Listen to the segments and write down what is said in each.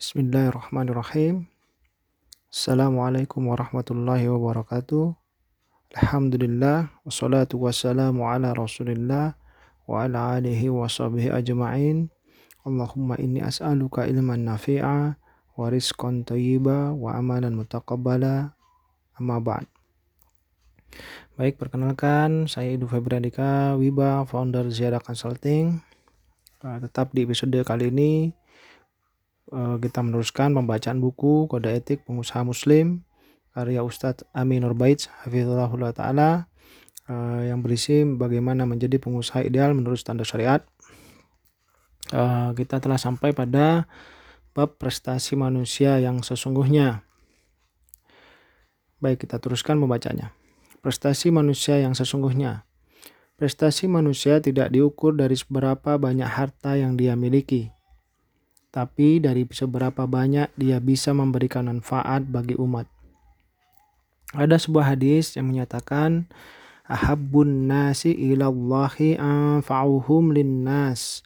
Bismillahirrahmanirrahim. Assalamualaikum warahmatullahi wabarakatuh. Alhamdulillah wassalatu wassalamu ala Rasulillah wa ala alihi wa sahbihi ajma'in. Allahumma inni as'aluka ilman nafi'a wa rizqan thayyiba wa amalan mutaqabbala. Amma ba'd. Baik, perkenalkan saya Idu Febriandika Wiba, founder Ziyadah Consulting. Uh, tetap di episode kali ini kita meneruskan pembacaan buku Kode Etik Pengusaha Muslim karya Ustadz Amin Nurbaid Hafizullah Ta'ala uh, yang berisi bagaimana menjadi pengusaha ideal menurut standar syariat. Uh, kita telah sampai pada bab prestasi manusia yang sesungguhnya. Baik, kita teruskan pembacanya. Prestasi manusia yang sesungguhnya. Prestasi manusia tidak diukur dari seberapa banyak harta yang dia miliki, tapi dari seberapa banyak dia bisa memberikan manfaat bagi umat. Ada sebuah hadis yang menyatakan, Ahabbun nasi ilallahi anfa'uhum linnas.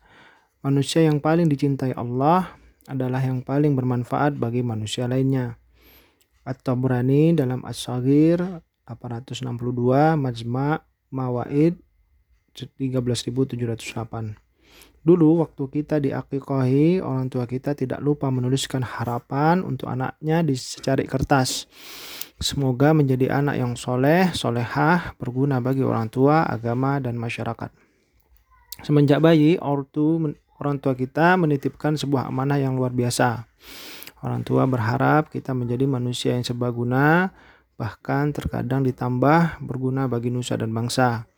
Manusia yang paling dicintai Allah adalah yang paling bermanfaat bagi manusia lainnya. At-Tabrani dalam As-Saghir 862 Majma' Mawaid 13708. Dulu waktu kita diakikohi, orang tua kita tidak lupa menuliskan harapan untuk anaknya di secari kertas. Semoga menjadi anak yang soleh, solehah, berguna bagi orang tua, agama, dan masyarakat. Semenjak bayi, orang tua kita menitipkan sebuah amanah yang luar biasa. Orang tua berharap kita menjadi manusia yang serbaguna, bahkan terkadang ditambah berguna bagi nusa dan bangsa.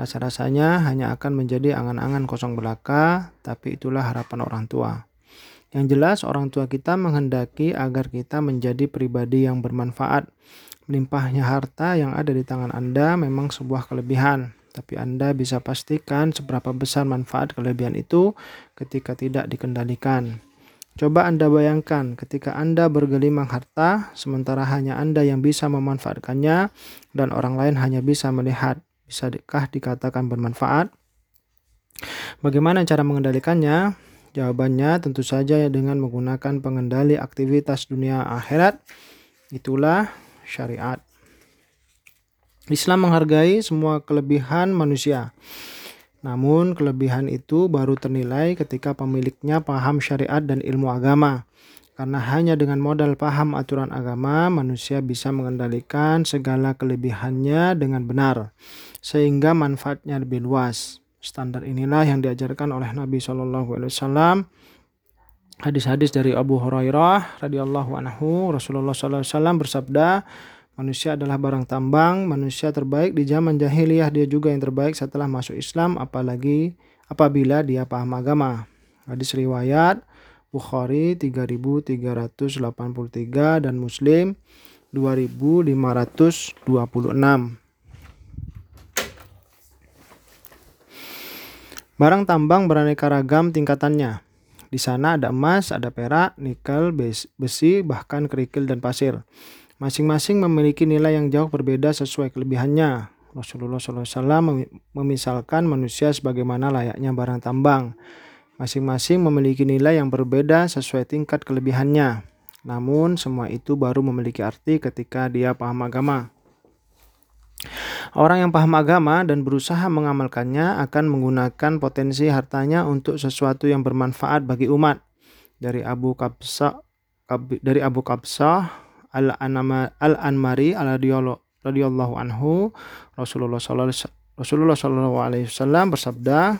Rasa-rasanya hanya akan menjadi angan-angan kosong belaka, tapi itulah harapan orang tua. Yang jelas orang tua kita menghendaki agar kita menjadi pribadi yang bermanfaat. Melimpahnya harta yang ada di tangan Anda memang sebuah kelebihan, tapi Anda bisa pastikan seberapa besar manfaat kelebihan itu ketika tidak dikendalikan. Coba Anda bayangkan ketika Anda bergelimang harta, sementara hanya Anda yang bisa memanfaatkannya dan orang lain hanya bisa melihat bisakah dikatakan bermanfaat? Bagaimana cara mengendalikannya? Jawabannya tentu saja dengan menggunakan pengendali aktivitas dunia akhirat. Itulah syariat. Islam menghargai semua kelebihan manusia. Namun kelebihan itu baru ternilai ketika pemiliknya paham syariat dan ilmu agama. Karena hanya dengan modal paham aturan agama, manusia bisa mengendalikan segala kelebihannya dengan benar, sehingga manfaatnya lebih luas. Standar inilah yang diajarkan oleh Nabi Shallallahu Alaihi Wasallam. Hadis-hadis dari Abu Hurairah radhiyallahu anhu, Rasulullah Shallallahu Alaihi Wasallam bersabda, manusia adalah barang tambang, manusia terbaik di zaman jahiliyah dia juga yang terbaik setelah masuk Islam, apalagi apabila dia paham agama. Hadis riwayat Bukhari 3383 dan Muslim 2526. Barang tambang beraneka ragam tingkatannya. Di sana ada emas, ada perak, nikel, besi, bahkan kerikil dan pasir. Masing-masing memiliki nilai yang jauh berbeda sesuai kelebihannya. Rasulullah SAW memisalkan manusia sebagaimana layaknya barang tambang. Masing-masing memiliki nilai yang berbeda sesuai tingkat kelebihannya. Namun, semua itu baru memiliki arti ketika dia paham agama. Orang yang paham agama dan berusaha mengamalkannya akan menggunakan potensi hartanya untuk sesuatu yang bermanfaat bagi umat. Dari Abu Kabsa dari Abu Kabsa Al-Anmari al radhiyallahu anhu Rasulullah sallallahu alaihi wasallam bersabda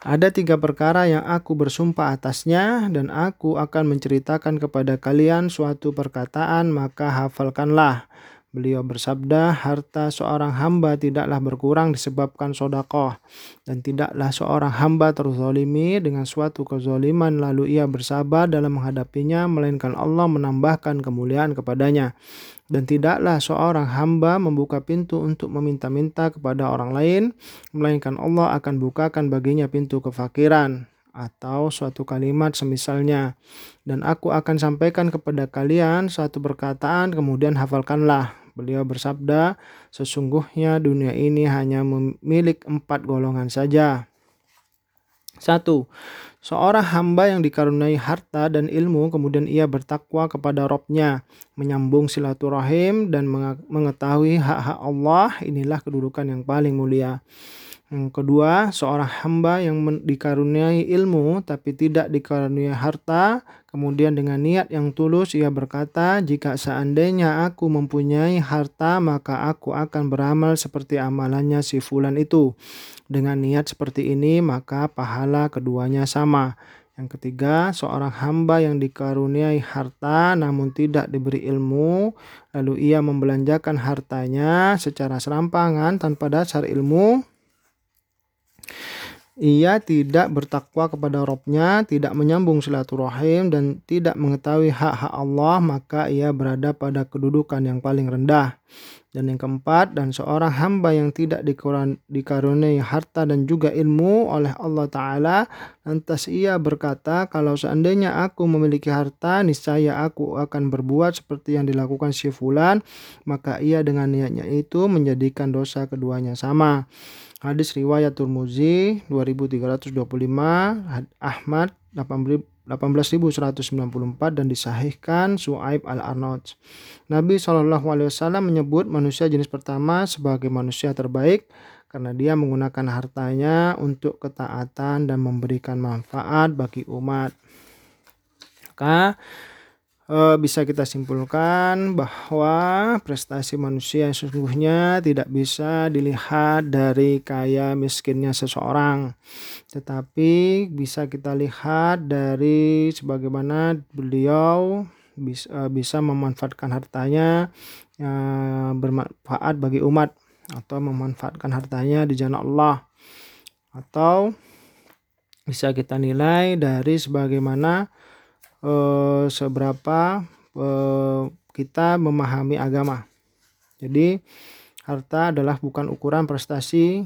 ada tiga perkara yang aku bersumpah atasnya, dan aku akan menceritakan kepada kalian suatu perkataan, maka hafalkanlah. Beliau bersabda, harta seorang hamba tidaklah berkurang disebabkan sodakoh, dan tidaklah seorang hamba terzolimi dengan suatu kezoliman lalu ia bersabar dalam menghadapinya, melainkan Allah menambahkan kemuliaan kepadanya. Dan tidaklah seorang hamba membuka pintu untuk meminta-minta kepada orang lain, melainkan Allah akan bukakan baginya pintu kefakiran atau suatu kalimat semisalnya. Dan aku akan sampaikan kepada kalian satu perkataan, kemudian hafalkanlah. Beliau bersabda, sesungguhnya dunia ini hanya memiliki empat golongan saja. Satu, seorang hamba yang dikaruniai harta dan ilmu kemudian ia bertakwa kepada Robnya, menyambung silaturahim dan mengetahui hak-hak Allah, inilah kedudukan yang paling mulia. Yang kedua, seorang hamba yang dikaruniai ilmu tapi tidak dikaruniai harta, kemudian dengan niat yang tulus ia berkata, "Jika seandainya aku mempunyai harta, maka aku akan beramal seperti amalannya si fulan itu." Dengan niat seperti ini, maka pahala keduanya sama. Yang ketiga, seorang hamba yang dikaruniai harta namun tidak diberi ilmu, lalu ia membelanjakan hartanya secara serampangan tanpa dasar ilmu, ia tidak bertakwa kepada Robnya, tidak menyambung silaturahim, dan tidak mengetahui hak-hak Allah, maka ia berada pada kedudukan yang paling rendah. Dan yang keempat, dan seorang hamba yang tidak dikaruniai harta dan juga ilmu oleh Allah Ta'ala, lantas ia berkata, kalau seandainya aku memiliki harta, niscaya aku akan berbuat seperti yang dilakukan si fulan, maka ia dengan niatnya itu menjadikan dosa keduanya sama. Hadis riwayat Turmuzi 2325, Ahmad 18194 dan disahihkan Suaib al-Arnaud. Nabi SAW menyebut manusia jenis pertama sebagai manusia terbaik karena dia menggunakan hartanya untuk ketaatan dan memberikan manfaat bagi umat. Maka uh, bisa kita simpulkan bahwa prestasi manusia yang sesungguhnya tidak bisa dilihat dari kaya miskinnya seseorang, tetapi bisa kita lihat dari sebagaimana beliau bisa, uh, bisa memanfaatkan hartanya uh, bermanfaat bagi umat atau memanfaatkan hartanya di jalan Allah. Atau bisa kita nilai dari sebagaimana eh, seberapa eh, kita memahami agama. Jadi harta adalah bukan ukuran prestasi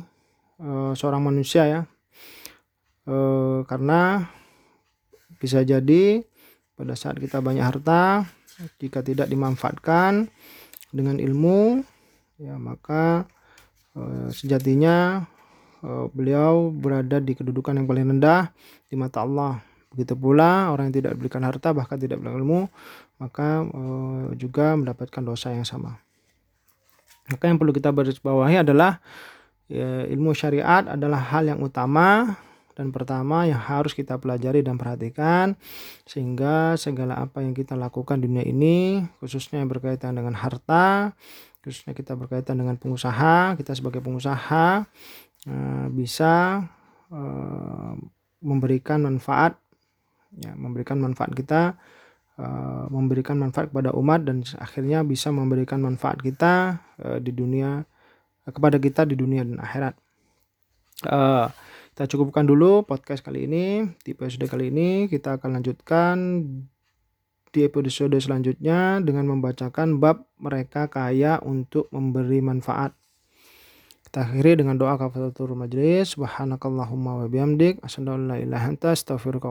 eh, seorang manusia ya. Karena bisa jadi pada saat kita banyak harta jika tidak dimanfaatkan dengan ilmu ya maka sejatinya beliau berada di kedudukan yang paling rendah di mata Allah Begitu pula orang yang tidak diberikan harta bahkan tidak berilmu maka e, juga mendapatkan dosa yang sama. Maka yang perlu kita bawahi adalah e, ilmu syariat adalah hal yang utama dan pertama yang harus kita pelajari dan perhatikan sehingga segala apa yang kita lakukan di dunia ini khususnya yang berkaitan dengan harta khususnya kita berkaitan dengan pengusaha kita sebagai pengusaha e, bisa memberikan manfaat ya memberikan manfaat kita uh, memberikan manfaat kepada umat dan akhirnya bisa memberikan manfaat kita uh, di dunia uh, kepada kita di dunia dan akhirat. Uh, kita cukupkan dulu podcast kali ini di episode kali ini kita akan lanjutkan di episode selanjutnya dengan membacakan bab mereka kaya untuk memberi manfaat. Kita akhiri dengan doa kafaratul majlis. Subhanakallahumma wa bihamdik. Asyhadu an la ilaha anta astaghfiruka.